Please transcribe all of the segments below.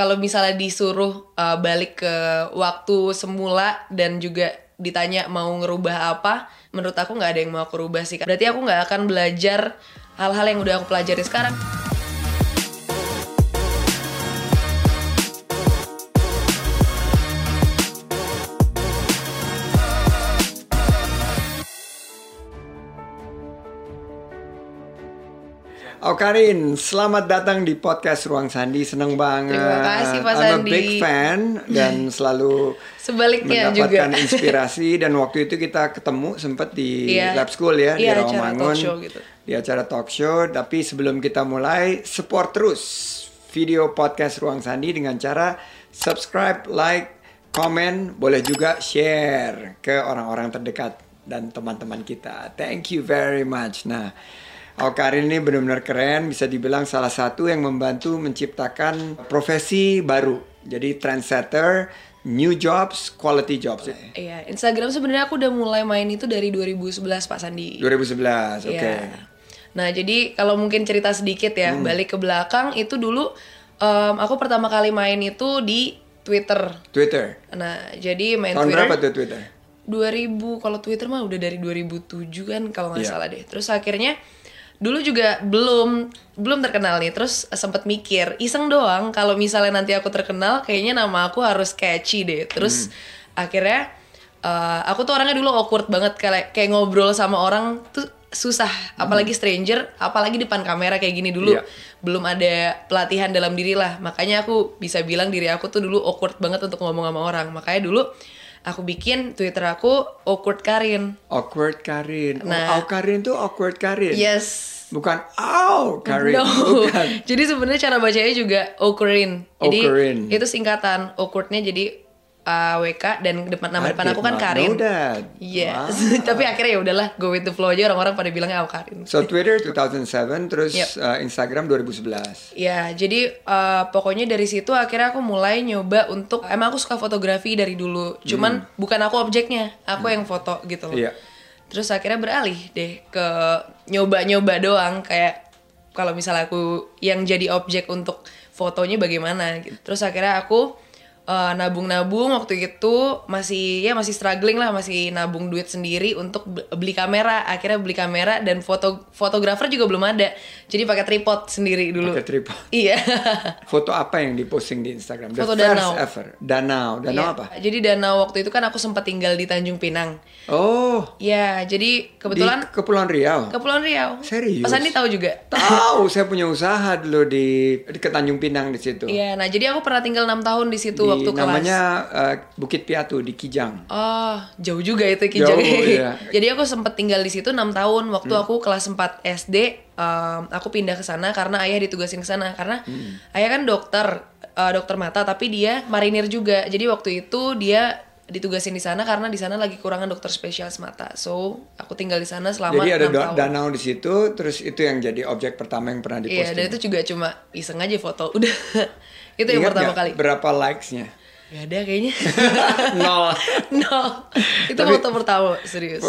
kalau misalnya disuruh uh, balik ke waktu semula dan juga ditanya mau ngerubah apa, menurut aku nggak ada yang mau aku rubah sih. Berarti aku nggak akan belajar hal-hal yang udah aku pelajari sekarang. Oh Karin, selamat datang di podcast Ruang Sandi. Seneng banget. Terima kasih, Pak I'm a Sandi. big fan dan selalu Sebaliknya mendapatkan juga. inspirasi dan waktu itu kita ketemu sempat di Iya. lab school ya Iya, di acara Rawamangun. gitu. Di acara talk show, tapi sebelum kita mulai support terus video podcast Ruang Sandi dengan cara subscribe, like, komen, boleh juga share ke orang-orang terdekat dan teman-teman kita. Thank you very much. Nah, Oh Karin ini benar-benar keren, bisa dibilang salah satu yang membantu menciptakan profesi baru. Jadi trendsetter, new jobs, quality jobs. Iya, Instagram sebenarnya aku udah mulai main itu dari 2011 Pak Sandi. 2011, oke. Iya. Nah, jadi kalau mungkin cerita sedikit ya, Hmm. balik ke belakang itu dulu em, aku pertama kali main itu di Twitter. Twitter. Nah, jadi main Tahun Twitter berapa tuh Twitter? 2000 kalau Twitter mah udah dari 2007 kan kalau nggak Iya. salah deh. Terus akhirnya dulu juga belum belum terkenal nih. Terus sempet mikir iseng doang kalau misalnya nanti aku terkenal kayaknya nama aku harus catchy deh. Terus Hmm. akhirnya eh, aku tuh orangnya dulu awkward banget kayak kayak ngobrol sama orang tuh susah apalagi stranger apalagi depan kamera kayak gini dulu Iya. belum ada pelatihan dalam diri lah makanya aku bisa bilang diri aku tuh dulu awkward banget untuk ngomong sama orang makanya dulu aku bikin twitter aku awkward Karin Awkward Karin. Nah. oh, Karin tuh awkward Karin. yes Bukan Au Karin. no Bukan. jadi sebenarnya cara bacanya juga awkwardin jadi Awkwardin. itu singkatan awkwardnya jadi AWK dan depan nama I depan aku kan not Karin. Yes, Wow. tapi akhirnya ya udahlah go with the flow aja orang-orang pada bilangnya aku Karin. So Twitter 2007, terus Yep. uh, Instagram 2011. Ya, jadi eh, pokoknya dari situ akhirnya aku mulai nyoba untuk emang aku suka fotografi dari dulu. Cuman bukan aku objeknya, aku yang foto gitu loh. Iya. Terus akhirnya beralih deh ke nyoba-nyoba doang kayak kalau misalnya aku yang jadi objek untuk fotonya bagaimana gitu. Terus akhirnya aku eh, nabung-nabung waktu itu masih ya masih struggling lah masih nabung duit sendiri untuk be- beli kamera akhirnya beli kamera dan foto fotografer juga belum ada jadi pakai tripod sendiri dulu Pakai tripod. iya Foto apa yang diposting di Instagram? The Foto first danau. ever. Danau. Danau Iya. apa? jadi danau waktu itu kan aku sempat tinggal di Tanjung Pinang Oh, ya jadi kebetulan di Kepulauan Riau. Kepulauan Riau Serius? Mas Andi tahu juga Tahu, saya punya usaha dulu di di ke Tanjung Pinang di situ. Iya, nah jadi aku pernah tinggal enam tahun di situ Di- waktu kelas. namanya eh, Bukit Piatu di Kijang. Oh, jauh juga itu Kijang. Jauh, iya. Hmm. Jadi aku sempat tinggal di situ 6 tahun waktu aku kelas 4 SD. em, aku pindah ke sana karena ayah ditugasin ke sana karena Hmm. ayah kan dokter eh, dokter mata tapi dia marinir juga. Jadi waktu itu dia ditugasin di sana karena di sana lagi kekurangan dokter spesialis mata. So, aku tinggal di sana selama Jadi ada 6 do- tahun. danau di situ, terus itu yang jadi objek pertama yang pernah Iya, diposting. dan itu juga cuma iseng aja foto. Udah. Itu yang Ingat pertama nggak kali. Berapa likes-nya? Gak ada kayaknya. Nol. no. Itu Tapi- foto pertama, serius.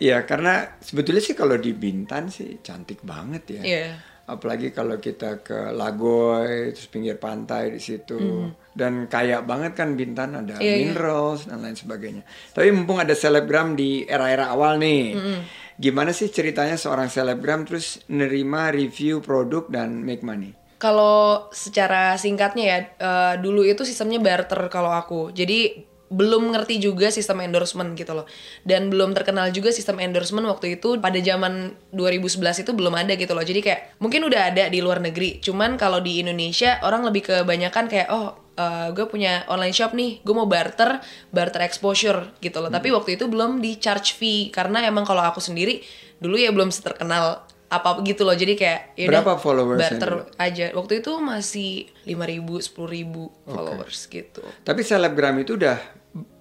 Ya karena sebetulnya sih kalau di Bintan sih cantik banget ya. Iya. Apalagi kalau kita ke Lagoy, terus pinggir pantai di situ. Hmm. Dan kaya banget kan Bintan ada Iya, iya. minerals dan lain sebagainya. Tapi mumpung ada selebgram di era-era awal nih. Hmm. Gimana sih ceritanya seorang selebgram terus nerima review produk dan make money? Kalau secara singkatnya ya, eh, dulu itu sistemnya barter kalau aku. Jadi belum ngerti juga sistem endorsement gitu loh. Dan belum terkenal juga sistem endorsement waktu itu pada zaman 2011 itu belum ada gitu loh. Jadi kayak mungkin udah ada di luar negeri. Cuman kalau di Indonesia orang lebih kebanyakan kayak oh gue punya online shop nih, gue mau barter, barter exposure gitu loh. Tapi waktu itu belum di charge fee karena emang kalau aku sendiri dulu ya belum terkenal apa gitu loh. Jadi kayak yaudah, Berapa followersnya barter aja. Waktu itu masih 5.000, 10.000 followers gitu. Tapi selebgram itu udah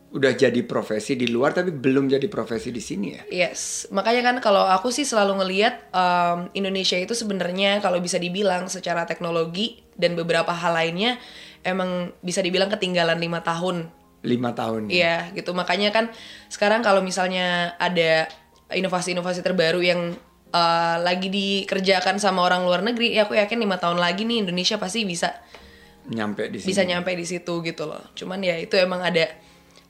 udah jadi profesi di luar tapi belum jadi profesi di sini ya. Yes, makanya kan kalau aku sih selalu ngelihat um, Indonesia itu sebenarnya kalau bisa dibilang secara teknologi dan beberapa hal lainnya emang bisa dibilang ketinggalan lima tahun. Lima tahun. ya. Iya, gitu. Makanya kan sekarang kalau misalnya ada inovasi-inovasi terbaru yang uh, lagi dikerjakan sama orang luar negeri, ya aku yakin lima tahun lagi nih Indonesia pasti bisa nyampe di sini. bisa nyampe di situ gitu loh cuman ya itu emang ada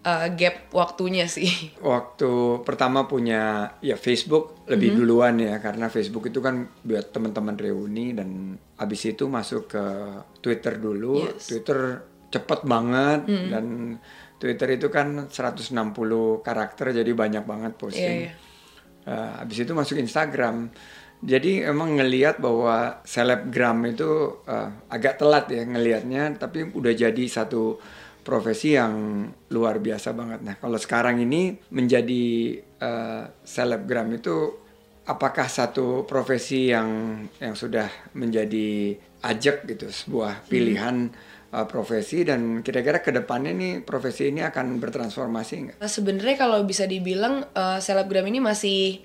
uh, gap waktunya sih Waktu pertama punya ya Facebook lebih Mhm. duluan ya karena Facebook itu kan buat teman-teman reuni dan abis itu masuk ke Twitter dulu. Yes. Twitter cepet banget dan Twitter itu kan 160 karakter jadi banyak banget posting. Iya, iya. Eh, habis itu masuk Instagram. Jadi emang ngelihat bahwa selebgram itu eh, agak telat ya ngelihatnya, tapi udah jadi satu profesi yang luar biasa banget. Nah kalau sekarang ini menjadi eh, selebgram itu apakah satu profesi yang yang sudah menjadi ajak gitu sebuah pilihan eh, profesi dan kira-kira ke depannya nih profesi ini akan bertransformasi nggak? Nah, sebenarnya kalau bisa dibilang uh, selebgram ini masih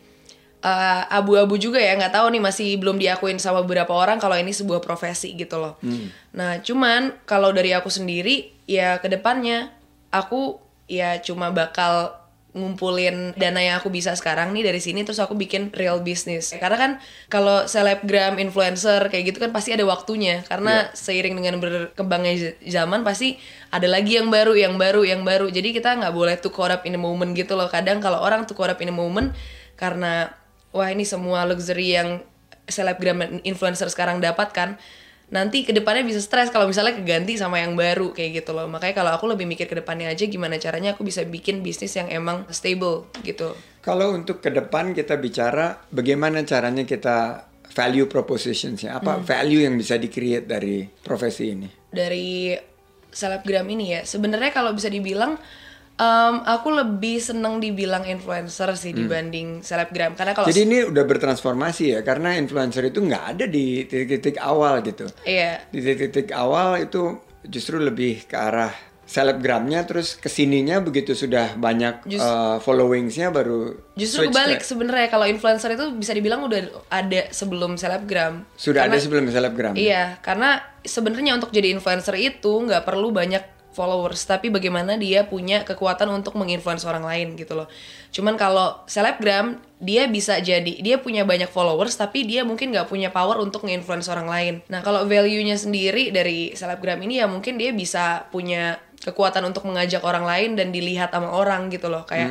uh, abu-abu juga ya nggak tahu nih masih belum diakuin sama beberapa orang kalau ini sebuah profesi gitu loh. Nah cuman kalau dari aku sendiri ya ke depannya aku ya cuma bakal ngumpulin dana yang aku bisa sekarang nih dari sini terus aku bikin real business. Karena kan kalau selebgram influencer kayak gitu kan pasti ada waktunya. Karena seiring dengan berkembangnya zaman pasti ada lagi yang baru yang baru yang baru. Jadi kita nggak boleh tuh caught up in the moment gitu loh. Kadang kalau orang tuh caught up in the moment karena wah ini semua luxury yang selebgram influencer sekarang dapatkan nanti ke depannya bisa stres kalau misalnya keganti sama yang baru kayak gitu loh. Makanya kalau aku lebih mikir ke depannya aja gimana caranya aku bisa bikin bisnis yang emang stable gitu. Kalau untuk ke depan kita bicara bagaimana caranya kita value propositionsnya, apa value yang bisa di-create dari profesi ini? dari selebgram ini ya. Sebenarnya kalau bisa dibilang em, aku lebih seneng dibilang influencer sih dibanding selebgram karena kalau Jadi ini udah bertransformasi ya, karena influencer itu nggak ada di titik-titik awal gitu. iya Di titik-titik awal itu justru lebih ke arah selebgramnya, terus ke sininya begitu sudah banyak Just- uh, followingsnya baru Justru kebalik ke- sebenarnya kalau influencer itu bisa dibilang udah ada sebelum selebgram. sudah ada Karena- sebelum selebgram. Iya, karena sebenarnya untuk jadi influencer itu nggak perlu banyak followers, tapi bagaimana dia punya kekuatan untuk menginfluence orang lain gitu loh. Cuman kalau selebgram dia bisa jadi dia punya banyak followers, tapi dia mungkin nggak punya power untuk nginfluence orang lain. Nah kalau value-nya sendiri dari selebgram ini ya mungkin dia bisa punya kekuatan untuk mengajak orang lain dan dilihat sama orang gitu loh. Kayak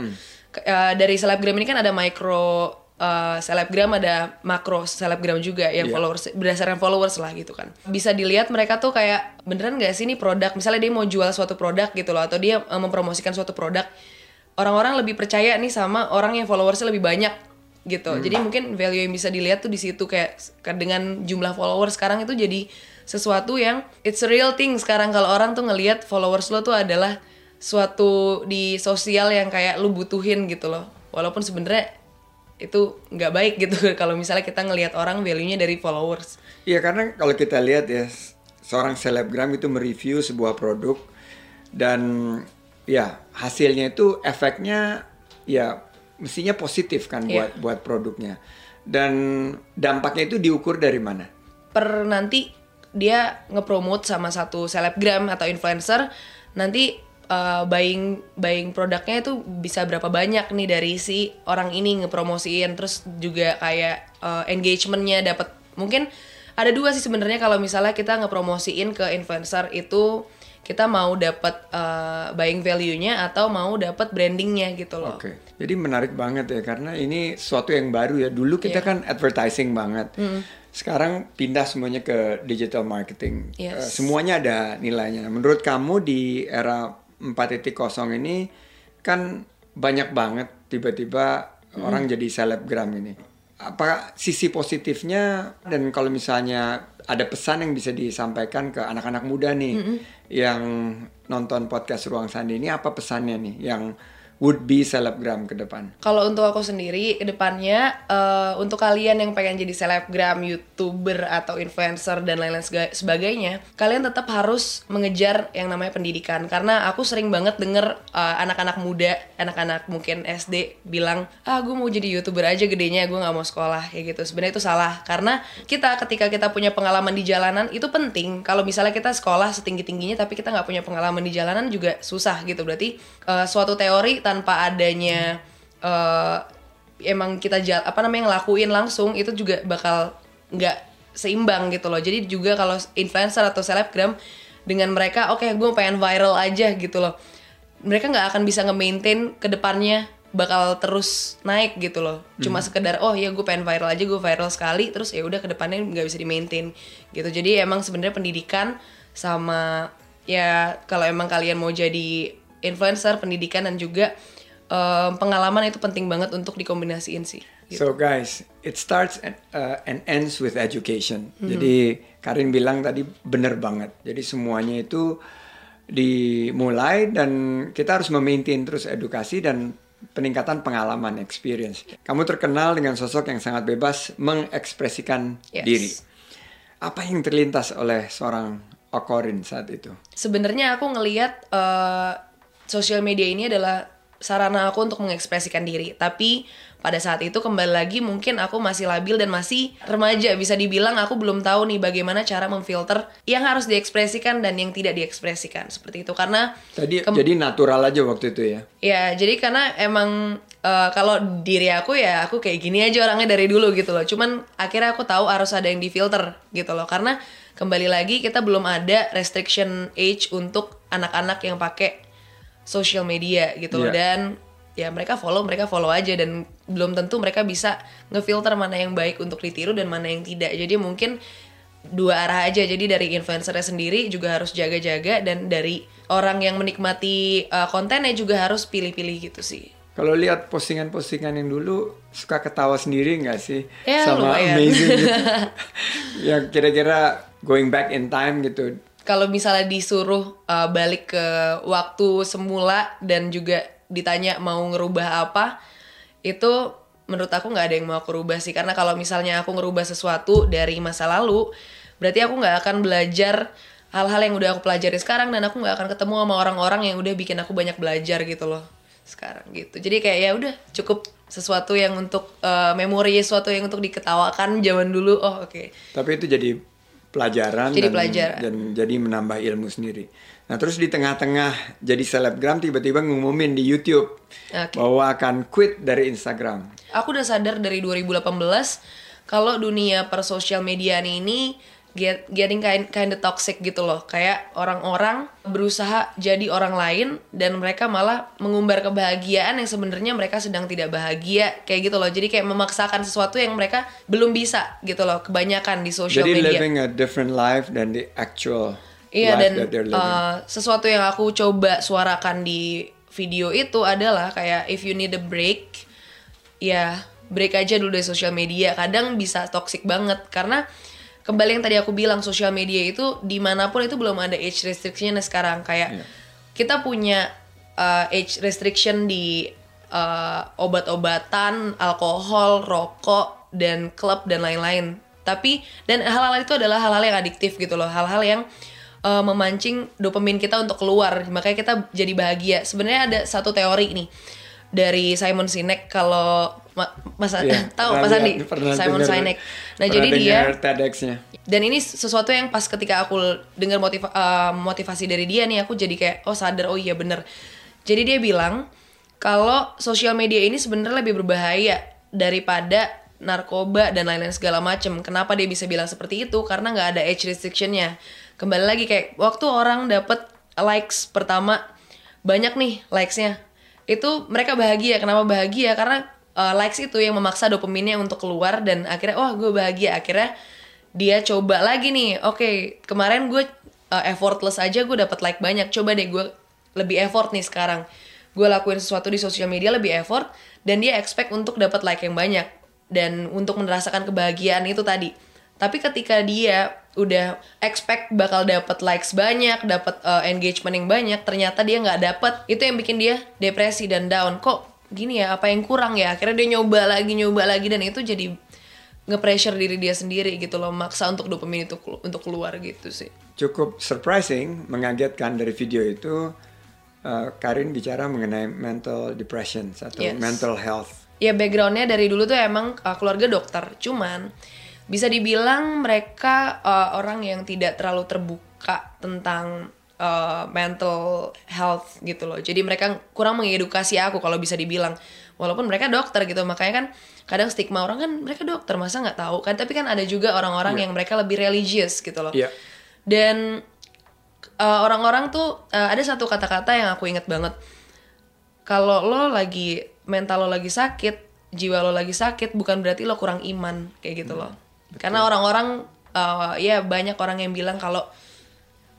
ke- eh, dari selebgram ini kan ada micro uh, selebgram ada makro selebgram juga yang Iya. followers berdasarkan followers lah gitu kan. Bisa dilihat mereka tuh kayak beneran gak sih ini produk? Misalnya dia mau jual suatu produk gitu loh atau dia uh, mempromosikan suatu produk orang-orang lebih percaya nih sama orang yang followersnya lebih banyak gitu. Jadi mungkin value yang bisa dilihat tuh di situ kayak dengan jumlah followers sekarang itu jadi sesuatu yang it's a real thing sekarang. Kalau orang tuh ngelihat followers lo tuh adalah suatu di sosial yang kayak lu butuhin gitu loh. Walaupun sebenarnya itu nggak baik gitu kalau misalnya kita ngelihat orang value-nya dari followers. Iya karena kalau kita lihat ya seorang selebgram itu mereview sebuah produk dan ya hasilnya itu efeknya ya mestinya positif kan Iya. buat buat produknya dan dampaknya itu diukur dari mana? Per nanti dia ngepromote sama satu selebgram atau influencer, nanti uh, buying buying produknya itu bisa berapa banyak nih dari si orang ini ngepromosiin, terus juga kayak uh, engagementnya dapat mungkin ada dua sih sebenarnya kalau misalnya kita ngepromosiin ke influencer itu kita mau dapat uh, buying value-nya atau mau dapat brandingnya gitu loh. Oke, jadi menarik banget ya karena ini sesuatu yang baru ya. Dulu kita Iya. kan advertising banget. Sekarang pindah semuanya ke digital marketing. Yes. Eh, semuanya ada nilainya. Menurut kamu di era 4.0 ini kan banyak banget tiba-tiba orang jadi selebgram ini. Apa sisi positifnya dan kalau misalnya ada pesan yang bisa disampaikan ke anak-anak muda nih yang nonton podcast Ruang Sandi ini apa pesannya nih yang would be selebgram ke depan? Kalau untuk aku sendiri, ke depannya eh untuk kalian yang pengen jadi selebgram, youtuber atau influencer dan lain-lain sebagainya, kalian tetap harus mengejar yang namanya pendidikan. Karena aku sering banget denger eh, anak-anak muda, anak-anak mungkin SD bilang, ah gue mau jadi youtuber aja gedenya, gue nggak mau sekolah kayak gitu. Sebenarnya itu salah. Karena kita ketika kita punya pengalaman di jalanan itu penting. Kalau misalnya kita sekolah setinggi tingginya tapi kita nggak punya pengalaman di jalanan juga susah gitu. Berarti eh, suatu teori tanpa adanya eh, emang kita jal apa namanya ngelakuin langsung itu juga bakal nggak seimbang gitu loh. Jadi juga kalau influencer atau selebgram dengan mereka oke gue pengen viral aja gitu loh. Mereka nggak akan bisa nge-maintain ke depannya bakal terus naik gitu loh. Cuma sekedar oh ya gue pengen viral aja gue viral sekali terus ya udah ke depannya nggak bisa di maintain gitu. Jadi emang sebenarnya pendidikan sama ya kalau emang kalian mau jadi influencer pendidikan dan juga em, pengalaman itu penting banget untuk dikombinasiin sih gitu. So guys, it starts and, uh, and ends with education. Mm-hmm. Jadi Karin bilang tadi bener banget. Jadi semuanya itu dimulai dan kita harus memaintain terus edukasi dan peningkatan pengalaman experience. Kamu terkenal dengan sosok yang sangat bebas mengekspresikan Yes. diri. Apa yang terlintas oleh seorang Okorin saat itu? sebenarnya aku ngelihat eh, sosial media ini adalah sarana aku untuk mengekspresikan diri tapi pada saat itu kembali lagi mungkin aku masih labil dan masih remaja bisa dibilang aku belum tahu nih bagaimana cara memfilter yang harus diekspresikan dan yang tidak diekspresikan seperti itu karena Tadi jadi natural aja waktu itu ya. Ya, jadi karena emang eh, kalau diri aku ya aku kayak gini aja orangnya dari dulu gitu loh. Cuman akhirnya aku tahu harus ada yang difilter gitu loh. Karena kembali lagi kita belum ada restriction age untuk anak-anak yang pakai social media gitu. Iya. Dan ya mereka follow, mereka follow aja dan belum tentu mereka bisa ngefilter mana yang baik untuk ditiru dan mana yang tidak. Jadi mungkin dua arah aja jadi dari influencernya sendiri juga harus jaga-jaga dan dari orang yang menikmati uh, kontennya juga harus pilih-pilih gitu sih Kalau lihat postingan-postingan yang dulu suka ketawa sendiri nggak sih Ya, sama lumayan. amazing gitu. yang kira-kira going back in time gitu. Kalau misalnya disuruh uh, balik ke waktu semula dan juga ditanya mau ngerubah apa itu menurut aku nggak ada yang mau aku rubah sih. Karena kalau misalnya aku ngerubah sesuatu dari masa lalu berarti aku nggak akan belajar hal-hal yang udah aku pelajari sekarang dan aku nggak akan ketemu sama orang-orang yang udah bikin aku banyak belajar gitu loh sekarang gitu. Jadi kayak ya udah cukup sesuatu yang untuk uh, memori sesuatu yang untuk diketawakan zaman dulu. Oh oke. Tapi itu jadi pelajaran Jadi dan, pelajaran. dan jadi menambah ilmu sendiri. Nah terus di tengah-tengah jadi selebgram tiba-tiba ngumumin di YouTube Oke. bahwa akan quit dari Instagram. aku udah sadar dari 2018 kalau dunia per sosial media ini get, getting kind kind of toxic gitu loh. Kayak orang-orang berusaha jadi orang lain dan mereka malah mengumbar kebahagiaan yang sebenarnya mereka sedang tidak bahagia kayak gitu loh. Jadi kayak memaksakan sesuatu yang mereka belum bisa gitu loh kebanyakan di sosial jadi media. living a different life than the actual Iya life dan that uh, sesuatu yang aku coba suarakan di video itu adalah kayak if you need a break, ya break aja dulu dari sosial media. Kadang bisa toxic banget karena kembali yang tadi aku bilang sosial media itu di mana pun itu belum ada age restriction sekarang kayak Iya. kita punya uh, age restriction di uh, obat-obatan, alkohol, rokok dan klub dan lain-lain. Tapi dan hal-hal itu adalah hal-hal yang adiktif gitu loh, hal-hal yang uh, memancing dopamin kita untuk keluar, makanya kita jadi bahagia. Sebenarnya ada satu teori nih dari Simon Sinek kalau Ma- Mas Iya, tahu Mas Andi? pernah Simon Sinek. Nah, jadi dia TEDx-nya. dan ini sesuatu yang pas ketika aku dengar motiva- uh, motivasi dari dia nih aku jadi kayak oh sadar oh iya bener. Jadi dia bilang kalau sosial media ini sebenarnya lebih berbahaya daripada narkoba dan lain-lain segala macem. Kenapa dia bisa bilang seperti itu? Karena nggak ada age restrictionnya. Kembali lagi kayak waktu orang dapet likes pertama banyak nih likesnya itu mereka bahagia. Kenapa bahagia? Karena uh, likes itu yang memaksa dopaminnya untuk keluar dan akhirnya wah gue bahagia. Akhirnya dia coba lagi nih. Oke kemarin gue uh, effortless aja gue dapat like banyak. Coba deh gue lebih effort nih sekarang. Gue lakuin sesuatu di sosial media lebih effort dan dia expect untuk dapat like yang banyak dan untuk merasakan kebahagiaan itu tadi. Tapi ketika dia udah expect bakal dapat likes banyak, dapat uh, engagement yang banyak, ternyata dia nggak dapat, itu yang bikin dia depresi dan down. Kok gini ya? Apa yang kurang ya? Akhirnya dia nyoba lagi, nyoba lagi dan itu jadi nge-pressure diri dia sendiri gitu loh, maksa untuk dopamin itu untuk keluar gitu sih. Cukup surprising, mengagetkan dari video itu uh, Karin bicara mengenai mental depression atau Yes. mental health. Ya backgroundnya dari dulu tuh emang uh, keluarga dokter, cuman bisa dibilang mereka uh, orang yang tidak terlalu terbuka tentang uh, mental health gitu loh. Jadi mereka kurang mengedukasi aku kalau bisa dibilang. Walaupun mereka dokter gitu, makanya kan kadang stigma orang kan mereka dokter masa nggak tahu kan. Tapi kan ada juga orang-orang yang mereka lebih religius gitu loh. Iya. Dan eh, orang-orang tuh eh, ada satu kata-kata yang aku inget banget kalau lo lagi mental lo lagi sakit jiwa lo lagi sakit bukan berarti lo kurang iman kayak gitu loh karena orang-orang eh, ya banyak orang yang bilang kalau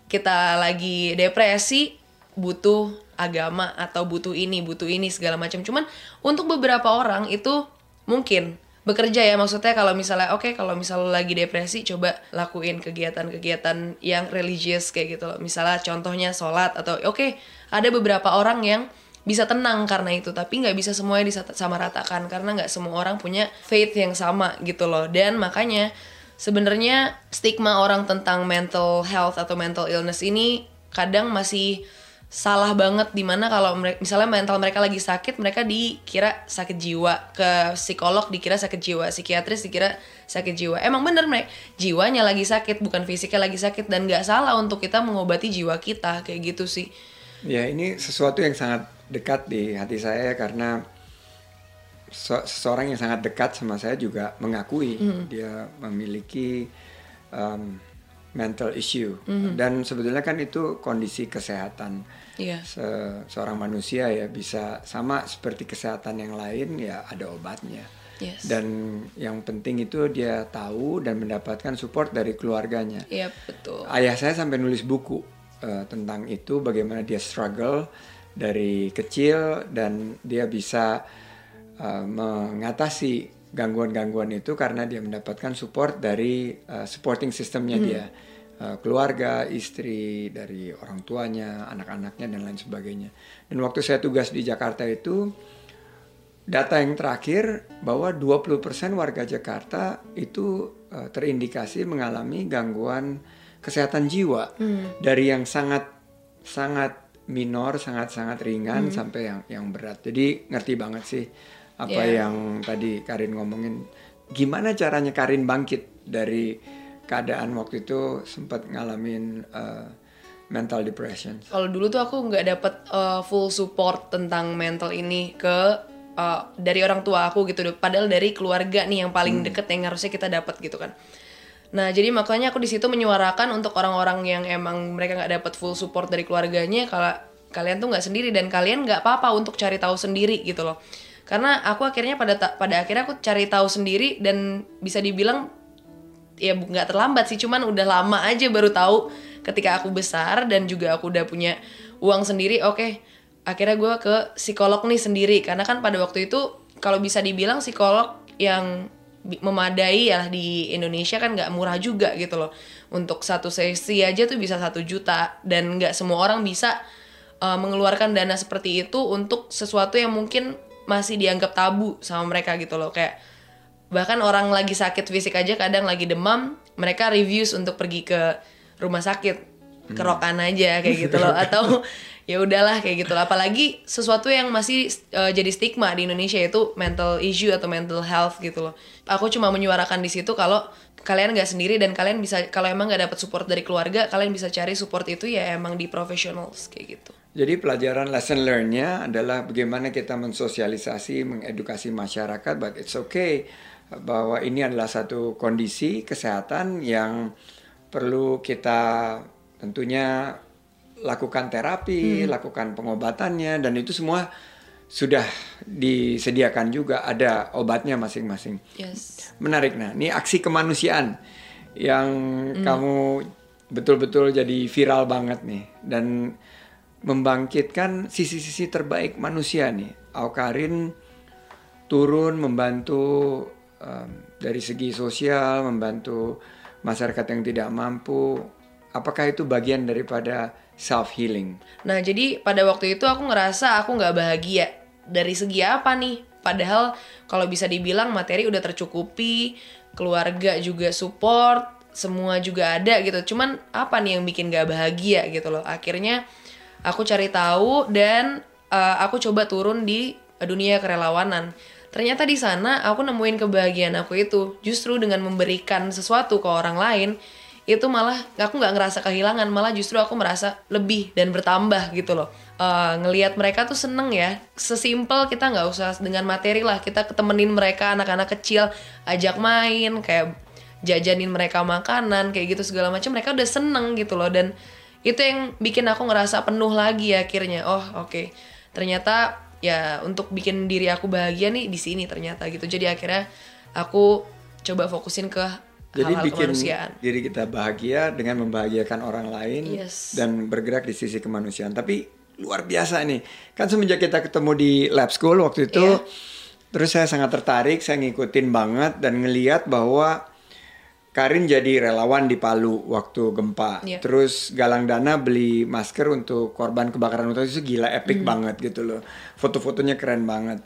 kita lagi depresi butuh agama atau butuh ini butuh ini segala macam. Cuman untuk beberapa orang itu mungkin bekerja ya maksudnya kalau misalnya oke kalau misalnya lo lagi depresi coba lakuin kegiatan-kegiatan yang religius kayak gitu loh. Misalnya contohnya sholat atau oke ada beberapa orang yang bisa tenang karena itu tapi nggak bisa semuanya disamaratakan karena nggak semua orang punya faith yang sama gitu loh. Dan makanya sebenarnya stigma orang tentang mental health atau mental illness ini kadang masih salah banget di mana kalau misalnya mental mereka lagi sakit mereka dikira sakit jiwa. Ke psikolog dikira sakit jiwa psikiatris dikira sakit jiwa. Emang bener mereka jiwanya lagi sakit bukan fisiknya lagi sakit dan nggak salah untuk kita mengobati jiwa kita kayak gitu sih. Ya ini sesuatu yang sangat dekat di hati saya karena seseorang yang sangat dekat sama saya juga mengakui dia memiliki um, mental issue. Dan sebetulnya kan itu kondisi kesehatan. Iya. Se- seorang manusia ya bisa sama seperti kesehatan yang lain ya ada obatnya. Yes. dan yang penting itu dia tahu dan mendapatkan support dari keluarganya. Iya betul. Ayah saya sampai nulis buku eh, tentang itu bagaimana dia struggle dari kecil dan dia bisa eh, mengatasi gangguan-gangguan itu karena dia mendapatkan support dari eh, supporting systemnya dia. Eh, keluarga istri dari orang tuanya anak-anaknya dan lain sebagainya. Dan waktu saya tugas di Jakarta itu data yang terakhir bahwa 20% warga Jakarta itu eh, terindikasi mengalami gangguan kesehatan jiwa. Dari yang sangat sangat minor, sangat-sangat ringan sampai yang yang berat. Jadi ngerti banget sih apa Yeah. yang tadi Karin ngomongin. Gimana caranya Karin bangkit dari keadaan waktu itu sempat ngalamin eh, mental depression. Kalau dulu tuh aku nggak dapet uh, full support tentang mental ini ke uh, dari orang tua aku gitu. Padahal dari keluarga nih yang paling deket yang harusnya kita dapat gitu kan. Nah jadi makanya aku di situ menyuarakan untuk orang-orang yang emang mereka nggak dapat full support dari keluarganya kalau kalian tuh nggak sendiri dan kalian nggak apa-apa untuk cari tahu sendiri gitu loh. Karena aku akhirnya pada pada akhirnya aku cari tahu sendiri dan bisa dibilang ya nggak terlambat sih cuman udah lama aja baru tahu ketika aku besar dan juga aku udah punya uang sendiri oke akhirnya gue ke psikolog nih sendiri karena kan pada waktu itu kalau bisa dibilang psikolog yang memadai ya di Indonesia kan nggak murah juga gitu loh. Untuk satu sesi aja tuh bisa satu juta. Dan nggak semua orang bisa uh, mengeluarkan dana seperti itu untuk sesuatu yang mungkin masih dianggap tabu sama mereka gitu loh. Kayak bahkan orang lagi sakit fisik aja kadang lagi demam mereka reviews untuk pergi ke rumah sakit. Kerokan aja kayak gitu loh. Atau ya udahlah kayak gitu loh apalagi sesuatu yang masih uh, jadi stigma di Indonesia itu mental issue atau mental health gitu loh. Aku cuma menyuarakan di situ kalau kalian nggak sendiri dan kalian bisa kalau emang nggak dapat support dari keluarga kalian bisa cari support itu ya emang di professionals kayak gitu. Jadi pelajaran lesson learn-nya adalah bagaimana kita mensosialisasi, mengedukasi masyarakat, but it's okay bahwa ini adalah satu kondisi kesehatan yang perlu kita tentunya lakukan terapi, lakukan pengobatannya, dan itu semua sudah disediakan juga ada obatnya masing-masing. yes Menarik. Nah, ini aksi kemanusiaan yang kamu betul-betul jadi viral banget nih dan membangkitkan sisi-sisi terbaik manusia nih. Aukarin turun membantu em, dari segi sosial, membantu masyarakat yang tidak mampu. Apakah itu bagian daripada self healing? Nah jadi pada waktu itu aku ngerasa aku nggak bahagia dari segi apa nih? Padahal kalau bisa dibilang materi udah tercukupi, keluarga juga support, semua juga ada gitu. Cuman apa nih yang bikin gak bahagia gitu loh? Akhirnya aku cari tahu dan uh, aku coba turun di dunia kerelawanan. Ternyata di sana aku nemuin kebahagiaan aku itu justru dengan memberikan sesuatu ke orang lain itu malah aku nggak ngerasa kehilangan malah justru aku merasa lebih dan bertambah gitu loh. Eh, ngelihat mereka tuh seneng ya sesimpel kita nggak usah dengan materi lah kita ketemenin mereka anak-anak kecil ajak main kayak jajanin mereka makanan kayak gitu segala macam mereka udah seneng gitu loh. Dan itu yang bikin aku ngerasa penuh lagi akhirnya. Oh oke. Ternyata ya untuk bikin diri aku bahagia nih di sini ternyata gitu. Jadi akhirnya aku coba fokusin ke Jadi hal-hal bikin kemanusiaan diri kita bahagia dengan membahagiakan orang lain Yes. dan bergerak di sisi kemanusiaan. Tapi luar biasa nih. Kan semenjak kita ketemu di lab school waktu itu, Iya. terus saya sangat tertarik, saya ngikutin banget dan ngeliat bahwa Karin jadi relawan di Palu waktu gempa. Iya. Terus galang dana beli masker untuk korban kebakaran hutan itu gila epic Hmm. banget gitu loh. Foto-fotonya keren banget.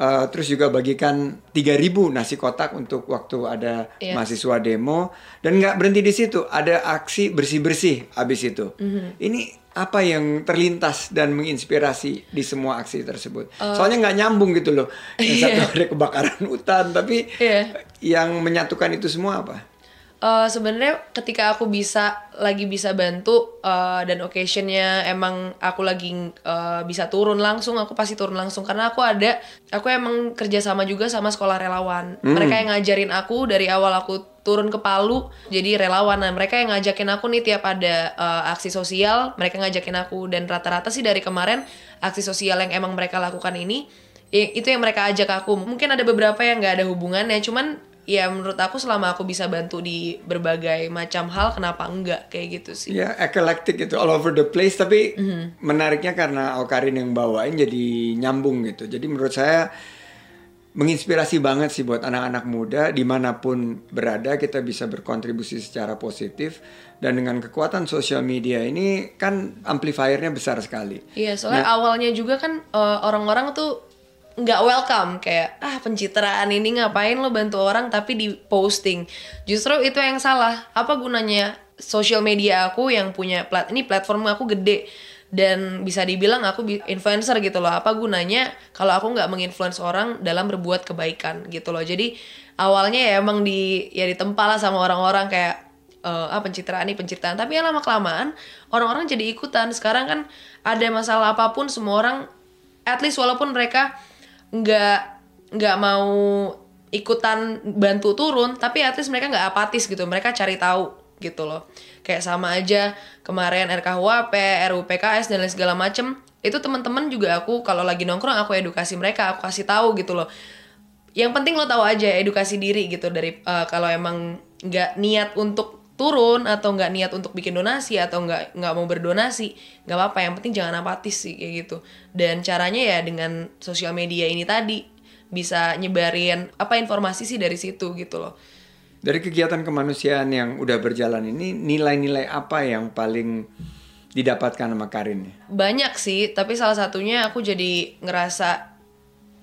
Eh, terus juga bagikan 3000 nasi kotak untuk waktu ada Iya. mahasiswa demo dan nggak berhenti di situ ada aksi bersih bersih abis itu Mhm. ini apa yang terlintas dan menginspirasi di semua aksi tersebut Eh. soalnya nggak nyambung gitu loh yang satu ada kebakaran hutan tapi Iya. yang menyatukan itu semua apa Eh, sebenarnya ketika aku bisa lagi bisa bantu eh, dan occasionnya emang aku lagi eh, bisa turun langsung aku pasti turun langsung. Karena aku ada aku emang kerja sama juga sama sekolah relawan. Mereka yang ngajarin aku dari awal aku turun ke Palu jadi relawan. Nah mereka yang ngajakin aku nih tiap ada eh, aksi sosial mereka ngajakin aku. Dan rata-rata sih dari kemarin aksi sosial yang emang mereka lakukan ini itu yang mereka ajak aku. Mungkin ada beberapa yang nggak ada hubungannya cuman ya menurut aku selama aku bisa bantu di berbagai macam hal kenapa enggak? Kayak gitu sih. Ya eclectic gitu all over the place. Tapi Mhm. menariknya karena Okarin yang bawain jadi nyambung gitu. Jadi menurut saya menginspirasi banget sih buat anak-anak muda. Di mana pun berada kita bisa berkontribusi secara positif. Dan dengan kekuatan sosial media ini kan amplifiernya besar sekali. Iya soalnya awalnya juga kan eh, orang-orang tuh nggak welcome. Kayak ah pencitraan ini ngapain lo bantu orang tapi di posting? Justru itu yang salah. Apa gunanya sosial media aku yang punya plat ini platform aku gede dan bisa dibilang aku influencer gitu loh. Apa gunanya kalau aku nggak menginfluence orang dalam berbuat kebaikan gitu loh. Jadi awalnya ya emang di ya ditempa lah sama orang-orang kayak eh, ah pencitraan nih pencitraan. Tapi ya lama kelamaan orang-orang jadi ikutan. Sekarang kan ada masalah apa pun semua orang at least walaupun mereka nggak nggak mau ikutan bantu turun tapi least mereka nggak apatis gitu. Mereka cari tahu gitu loh. Kayak sama aja kemarin RKUHP, RUU PKS dan lain segala macem. Itu teman-teman juga aku kalau lagi nongkrong aku edukasi mereka aku kasih tahu gitu loh. Yang penting lo tahu aja edukasi diri gitu dari eh, kalau emang nggak niat untuk turun atau nggak niat untuk bikin donasi atau nggak nggak mau berdonasi nggak apa-apa. Yang penting jangan apatis sih kayak gitu. Dan caranya ya dengan sosial media ini tadi bisa nyebarin apa informasi sih dari situ gitu loh. Dari kegiatan kemanusiaan yang udah berjalan ini, nilai-nilai apa yang paling didapatkan sama Karin? banyak sih tapi salah satunya aku jadi ngerasa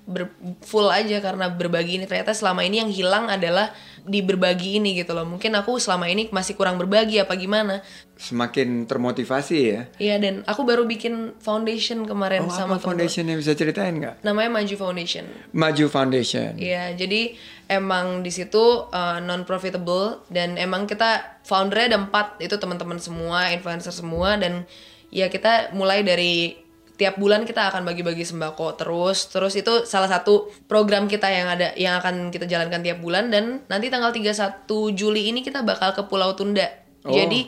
ber- full aja karena berbagi ini. Ternyata selama ini yang hilang adalah di berbagi ini gitu loh mungkin aku selama ini masih kurang berbagi apa gimana Semakin termotivasi ya. Iya dan aku baru bikin foundation kemarin Oh, sama apa temen foundationnya bisa ceritain nggak? namanya Maju Foundation Maju Foundation. Iya, jadi emang di situ non profitable dan emang kita foundernya ada empat itu teman-teman semua, influencer semua dan ya kita mulai dari tiap bulan kita akan bagi-bagi sembako terus terus itu salah satu program kita yang ada yang akan kita jalankan tiap bulan dan nanti tanggal 31 Juli ini kita bakal ke Pulau Tunda. Oh. Jadi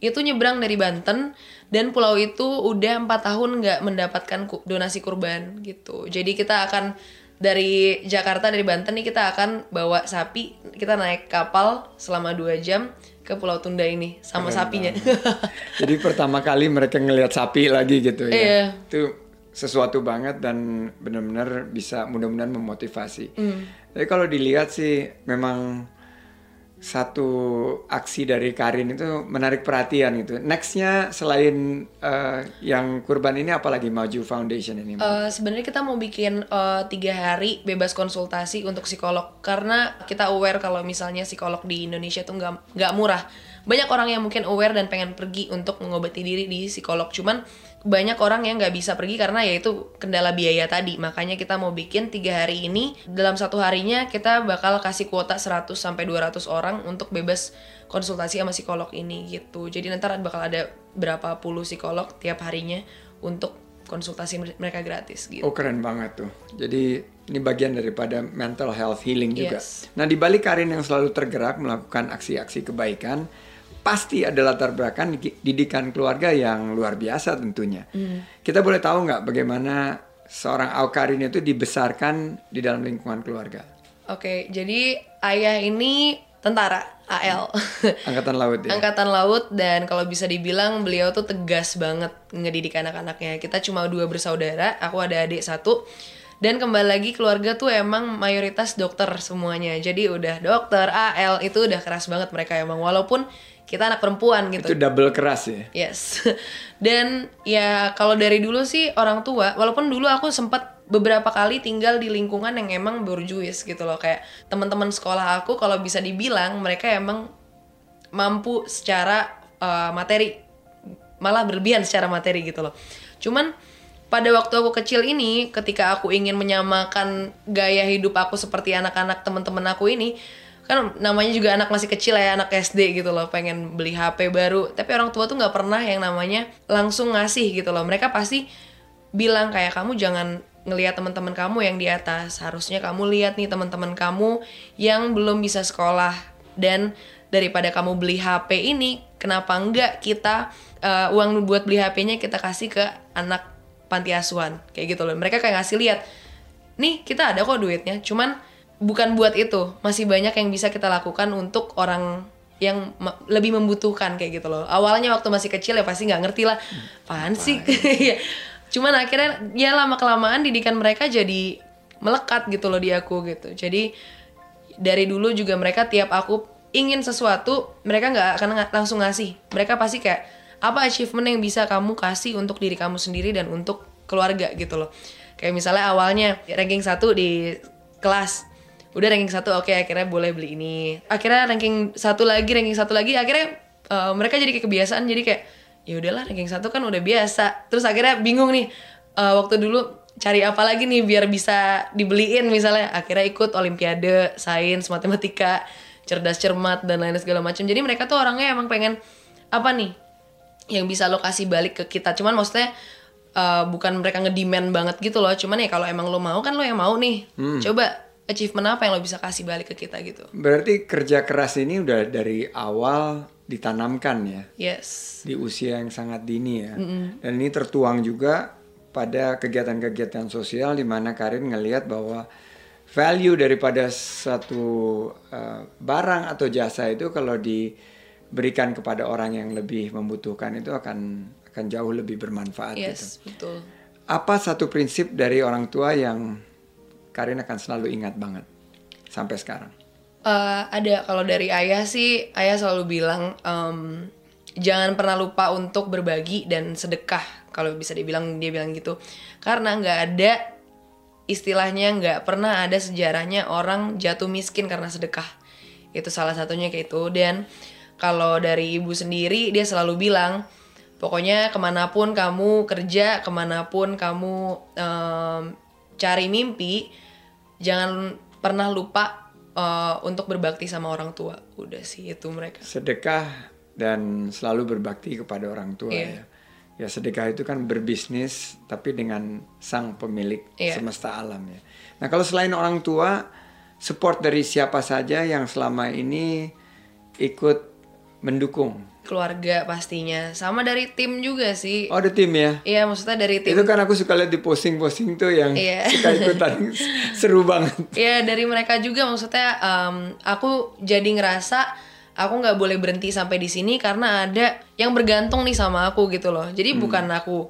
itu nyebrang dari Banten dan pulau itu udah empat tahun nggak mendapatkan donasi kurban gitu. Jadi kita akan dari Jakarta dari Banten nih kita akan bawa sapi kita naik kapal selama dua jam ke Pulau Tunda ini sama Keren sapinya. Jadi pertama kali mereka ngelihat sapi lagi gitu ya. Iya. Itu sesuatu banget dan benar-benar bisa mudah-mudahan memotivasi. Hmm. Tapi kalau dilihat sih memang satu aksi dari Karin itu menarik perhatian gitu. Nextnya selain eh, yang kurban ini apalagi Maju Foundation ini? Eh, sebenarnya kita mau bikin eh, tiga hari bebas konsultasi untuk psikolog karena kita aware kalau misalnya psikolog di Indonesia tuh nggak nggak murah banyak orang yang mungkin aware dan pengen pergi untuk mengobati diri di psikolog cuman banyak orang yang nggak bisa pergi karena ya itu kendala biaya tadi makanya kita mau bikin tiga hari ini dalam satu harinya kita bakal kasih kuota 100 sampai 200 orang untuk bebas konsultasi sama psikolog ini gitu jadi nanti bakal ada berapa puluh psikolog tiap harinya untuk konsultasi mereka gratis gitu Oh keren banget tuh. Jadi ini bagian daripada mental health healing juga. Yes. Nah di balik Karin yang selalu tergerak melakukan aksi-aksi kebaikan, pasti ada latar belakang di- didikan keluarga yang luar biasa tentunya. Hmm. Kita boleh tahu nggak bagaimana seorang Aukarin itu dibesarkan di dalam lingkungan keluarga? Oke, jadi ayah ini tentara AL. Angkatan laut ya. Angkatan laut dan kalau bisa dibilang beliau tuh tegas banget ngedidik anak-anaknya. Kita cuma dua bersaudara, aku ada adik satu. Dan kembali lagi keluarga tuh emang mayoritas dokter semuanya. Jadi udah dokter, AL itu udah keras banget mereka emang walaupun kita anak perempuan gitu. Itu double keras ya. Yes. Dan ya kalau dari dulu sih orang tua, walaupun dulu aku sempat beberapa kali tinggal di lingkungan yang emang berjuis gitu loh kayak teman-teman sekolah aku kalau bisa dibilang mereka emang mampu secara uh, materi malah berlebihan secara materi gitu loh. Cuman pada waktu aku kecil ini ketika aku ingin menyamakan gaya hidup aku seperti anak-anak teman-teman aku ini kan namanya juga anak masih kecil ya anak SD gitu loh pengen beli HP baru. Tapi orang tua tuh nggak pernah yang namanya langsung ngasih gitu loh. Mereka pasti bilang kayak kamu jangan ngelihat teman-teman kamu yang di atas. Harusnya kamu lihat nih teman-teman kamu yang belum bisa sekolah. Dan daripada kamu beli HP ini kenapa enggak kita uh, uang buat beli HP-nya kita kasih ke anak panti asuhan? Kayak gitu loh. Mereka kayak ngasih lihat nih kita ada kok duitnya. Cuman bukan buat itu. Masih banyak yang bisa kita lakukan untuk orang yang lebih membutuhkan kayak gitu loh. Awalnya waktu masih kecil ya pasti nggak ngerti lah apaan sih? Iya. cuman akhirnya ya lama kelamaan didikan mereka jadi melekat gitu loh di aku gitu. Jadi dari dulu juga mereka tiap aku ingin sesuatu mereka nggak akan langsung ngasih. Mereka pasti kayak apa achievement yang bisa kamu kasih untuk diri kamu sendiri dan untuk keluarga? gitu loh. Kayak misalnya awalnya ranking satu di kelas udah ranking satu oke akhirnya boleh beli ini. Akhirnya ranking satu lagi ranking satu lagi akhirnya eh, mereka jadi kayak kebiasaan jadi kayak ya udahlah ranking satu kan udah biasa. Terus akhirnya bingung nih eh, waktu dulu cari apa lagi nih biar bisa dibeliin misalnya. Akhirnya ikut olimpiade sains matematika cerdas cermat dan lain segala macam. Jadi mereka tuh orangnya emang pengen apa nih yang bisa lo kasih balik ke kita. Cuman maksudnya eh, bukan mereka ngedemand banget gitu loh. Cuman ya kalau emang lo mau kan lo yang mau nih. Coba achievement apa yang lo bisa kasih balik ke kita gitu? Berarti kerja keras ini udah dari awal ditanamkan ya? Yes. Di usia yang sangat dini ya. Dan ini tertuang juga pada kegiatan-kegiatan sosial di mana Karin ngelihat bahwa value daripada satu uh, barang atau jasa itu kalau diberikan kepada orang yang lebih membutuhkan itu akan akan jauh lebih bermanfaat gitu. yes betul. Apa satu prinsip dari orang tua yang Karin akan selalu ingat banget sampai sekarang? Eh, ada kalau dari ayah sih ayah selalu bilang em, jangan pernah lupa untuk berbagi dan sedekah kalau bisa dibilang dia bilang gitu. Karena nggak ada istilahnya nggak pernah ada sejarahnya orang jatuh miskin karena sedekah. Itu salah satunya kayak itu. Dan kalau dari ibu sendiri dia selalu bilang pokoknya ke mana pun kamu kerja ke mana pun kamu em, cari mimpi jangan pernah lupa eh, untuk berbakti sama orang tua udah sih itu mereka sedekah dan selalu berbakti kepada orang tua Iya. ya. Ya sedekah itu kan berbisnis tapi dengan sang pemilik Iya. semesta alam ya. Nah kalau selain orang tua, support dari siapa saja yang selama ini ikut mendukung. Keluarga pastinya sama dari tim juga sih Oh ada tim ya. iya maksudnya dari tim Itu kan aku suka lihat di posting-posting tuh yang Iya. suka ikutan seru banget. Iya dari mereka juga maksudnya em, aku jadi ngerasa aku nggak boleh berhenti sampai di sini karena ada yang bergantung nih sama aku gitu loh. Jadi bukan aku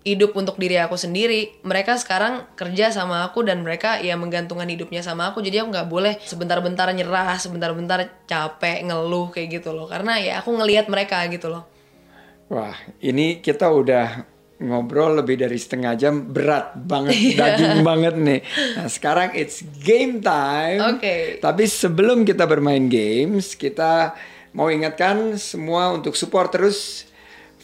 hidup untuk diri aku sendiri. Mereka sekarang kerja sama aku dan mereka ya menggantungkan hidupnya sama aku. Jadi aku nggak boleh sebentar-bentar nyerah, sebentar-bentar capek, ngeluh kayak gitu loh. Karena ya aku ngelihat mereka gitu loh. Wah, ini kita udah ngobrol lebih dari setengah jam berat banget, daging banget nih. Nah, sekarang it's game time. Oke. Tapi sebelum kita bermain games, kita mau ingatkan semua untuk support terus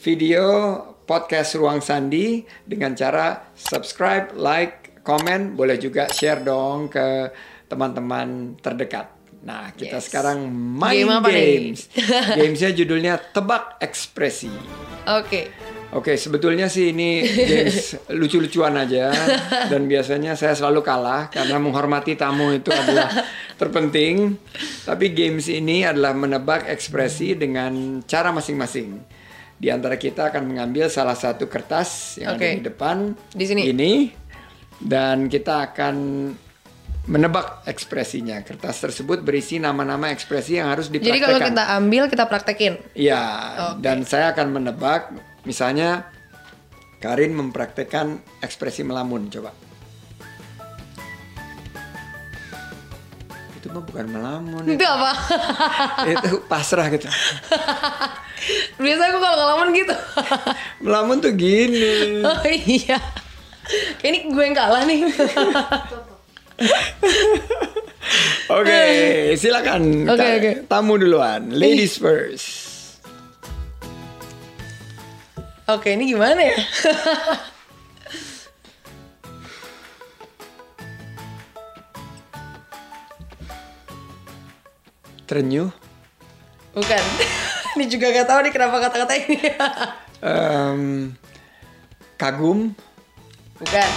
video podcast Ruang Sandi dengan cara subscribe, like, komen, boleh juga share dong ke teman-teman terdekat. Nah, kita Yes. sekarang main Game games. Gamesnya judulnya Tebak Ekspresi. Oke. Oke, sebetulnya sih ini games lucu-lucuan aja dan biasanya saya selalu kalah karena menghormati tamu itu adalah terpenting. Tapi games ini adalah menebak ekspresi dengan cara masing-masing. Di antara kita akan mengambil salah satu kertas yang Oke. ada di depan Di sini. ini dan kita akan menebak ekspresinya. Kertas tersebut berisi nama-nama ekspresi yang harus Jadi dipraktekkan. kalau kita ambil kita praktekin. Iya, Oke. dan saya akan menebak, misalnya Karin mempraktekkan ekspresi melamun, coba. Mah bukan melamun, Itu apa? itu pasrah gitu. Biasanya aku kalau ngelamun gitu. Melamun tuh gini. oh iya. Ini gue yang kalah nih. Oke, silakan. Oke, Ta- oke. Tamu duluan, ladies first. Oke, ini gimana ya? Terenyuh, Bukan. ini juga gak tahu nih kenapa kata-kata ini. em, kagum. Bukan.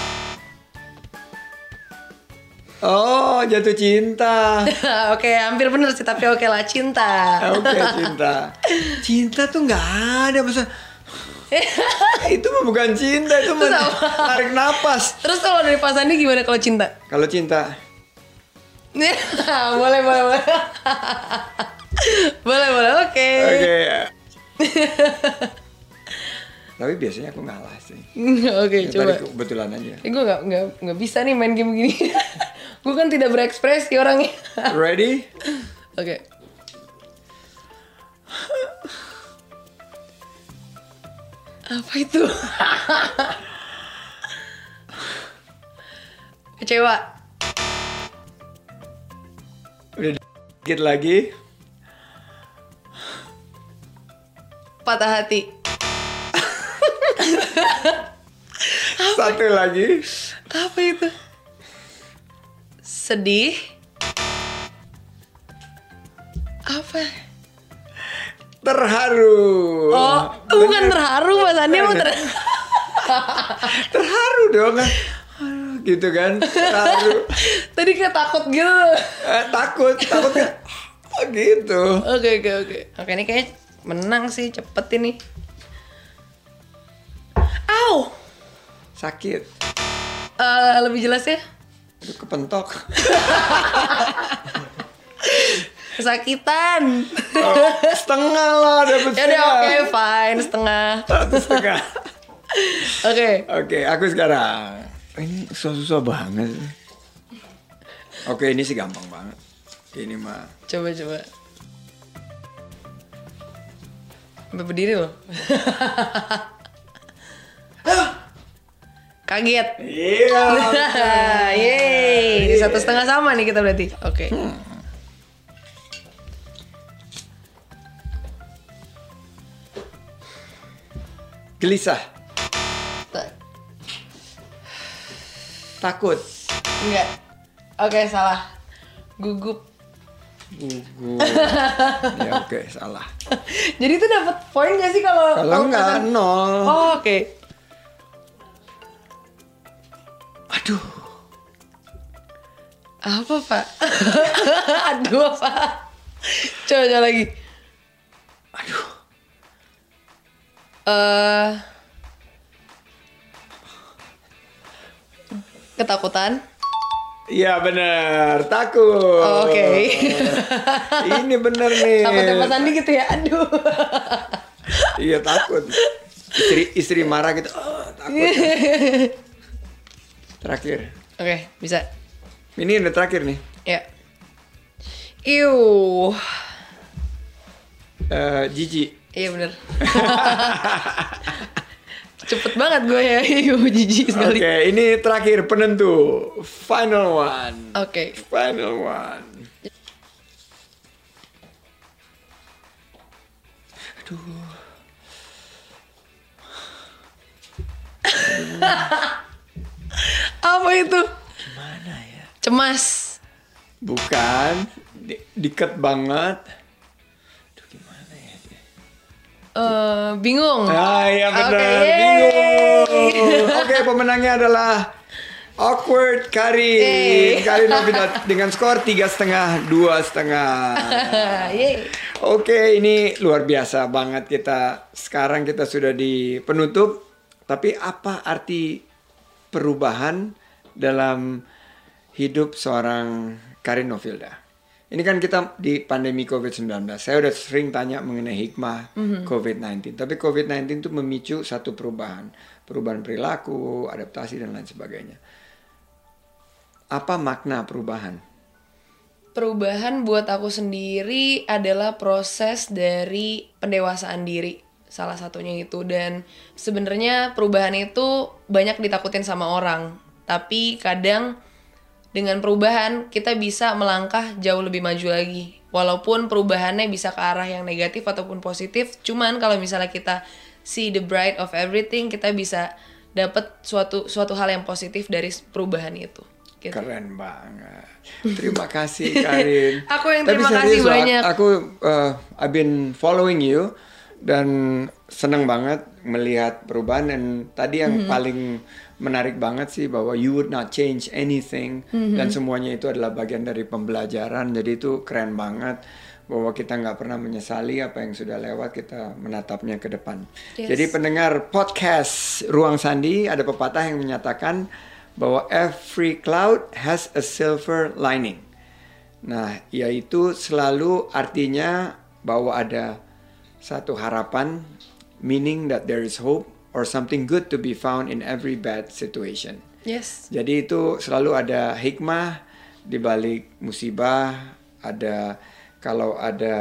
Oh, jatuh cinta. oke, hampir bener sih, tapi oke lah cinta. Oke cinta. Cinta tuh nggak ada masa. itu mah bukan cinta itu mah tarik napas. Terus kalau dari Pak Sandi gimana kalau cinta? Kalau cinta, boleh, boleh, boleh. boleh, boleh, oke. oke. Tapi biasanya aku ngalah sih. Oke, Ya, coba. Tadi kebetulan aja. Eh, gue gak, nggak nggak bisa nih main game gini. gue kan tidak berekspresi orangnya. Ready? Oke. Apa itu? Kecewa. Dikit lagi. Patah hati. Satu lagi. Apa itu? Sedih. Apa? Terharu. Oh, bukan terharu Mas Andi mau ter Terharu dong. Aduh, gitu kan. Terharu. Tadi kayak takut gitu. Eh, takut, takut kan. Oh, gitu. Oke oke oke. Oke ini kayak menang sih cepet ini. Au. Sakit. Eh, lebih jelas ya. Itu kepentok. Kesakitan. Oh, setengah lah dapet ya oke setengah. fine setengah. Satu setengah. Oke. Oke, aku sekarang. Ini susah-susah banget. Oke, ini sih gampang banget. Ini mah. Coba coba. Sampai berdiri loh. Kaget. Iya. Yeay, di satu setengah sama nih kita berarti. Oke. Gelisah, takut, Enggak. Oke, salah. Gugup. gugup. ya oke, salah. Jadi itu dapat poin gak sih kalau Kalau enggak nol. Oh, oke. Aduh, Apa, Pak? Aduh, apa? Coba, coba lagi. aduh. Eh ketakutan. Iya bener, takut. Oh, Oke. Ini bener nih. Takutnya Mas Andi gitu ya. Aduh. Iya takut. Istri istri marah gitu. Oh, takut. Terakhir. Oke, bisa. Ini udah terakhir nih. Ya. Iu. Eh, Jiji. Iya bener. Cepet banget gue ya. Jijik Oke, sekali. ini terakhir penentu. Final one. Oke. Final one. Aduh. Apa itu? Gimana ya? Cemas. Bukan. Di- diket banget. Eh, bingung. Ah iya benar, Oke, yeay. bingung. Oke, pemenangnya adalah Awkward Karin. Hey. Karin Novita dengan skor tiga setengah, dua setengah. Oke, ini luar biasa banget kita. Sekarang kita sudah di penutup. Tapi apa arti perubahan dalam hidup seorang Karin Novilda? Ini kan kita di pandemi COVID-19. Saya udah sering tanya mengenai hikmah COVID-19. Tapi COVID-19 itu memicu satu perubahan. Perubahan perilaku, adaptasi, dan lain sebagainya. Apa makna perubahan? Perubahan buat aku sendiri adalah proses dari pendewasaan diri salah satunya itu dan sebenarnya perubahan itu banyak ditakutin sama orang tapi kadang dengan perubahan kita bisa melangkah jauh lebih maju lagi walaupun perubahannya bisa ke arah yang negatif ataupun positif cuman kalau misalnya kita see the bright of everything kita bisa dapat suatu suatu hal yang positif dari perubahan itu gitu. Keren banget. Terima kasih Karin. Aku yang Tapi terima kasih banyak. Aku uh, I've been following you dan seneng banget melihat perubahan dan tadi yang Mm-hmm. paling menarik banget sih bahwa you would not change anything Mm-hmm. dan semuanya itu adalah bagian dari pembelajaran. Jadi itu keren banget bahwa kita nggak pernah menyesali apa yang sudah lewat kita menatapnya ke depan. Yes. Jadi pendengar podcast Ruang Sandi ada pepatah yang menyatakan bahwa every cloud has a silver lining. Nah, yaitu selalu artinya bahwa ada satu harapan, meaning that there is hope or something good to be found in every bad situation. Yes. Jadi itu selalu ada hikmah di balik musibah, ada kalau ada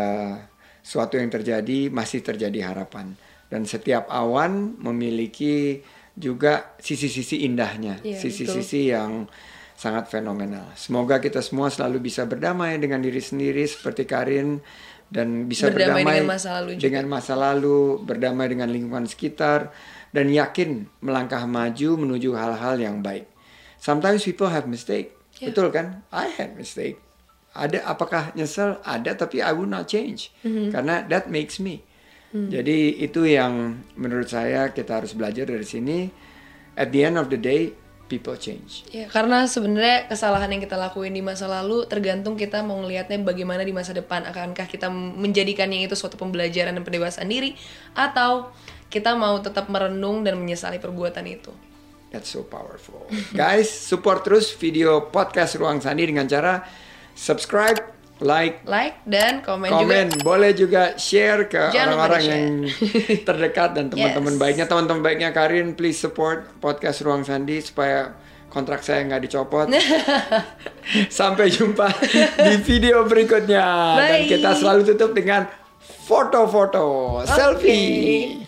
suatu yang terjadi masih terjadi harapan. Dan setiap awan memiliki juga sisi-sisi indahnya, Iya, sisi-sisi yang sangat fenomenal. Semoga kita semua selalu bisa berdamai dengan diri sendiri seperti Karin dan bisa Berdamai berdamai, dengan masa lalu juga. dengan masa lalu, berdamai dengan lingkungan sekitar, dan yakin melangkah maju menuju hal-hal yang baik. Sometimes people have mistake, Yeah. betul kan? I had mistake. Ada apakah nyesel? Ada, tapi I would not change Mm-hmm. karena that makes me. Mm. Jadi itu yang menurut saya kita harus belajar dari sini. At the end of the day, people change. Ya, karena sebenarnya kesalahan yang kita lakuin di masa lalu tergantung kita mau ngelihatnya bagaimana di masa depan. Akankah kita menjadikannya itu suatu pembelajaran dan pendewasaan diri atau kita mau tetap merenung dan menyesali perbuatan itu. That's so powerful. Guys, support terus video podcast Ruang Sandi dengan cara subscribe, like, Like dan komen, juga. komen, boleh juga share ke orang-orang yang terdekat dan teman-teman Yes. baiknya. Teman-teman baiknya Karin, please support podcast Ruang Sandi supaya kontrak saya nggak dicopot. Sampai jumpa di video berikutnya dan Bye. kita selalu tutup dengan foto-foto selfie.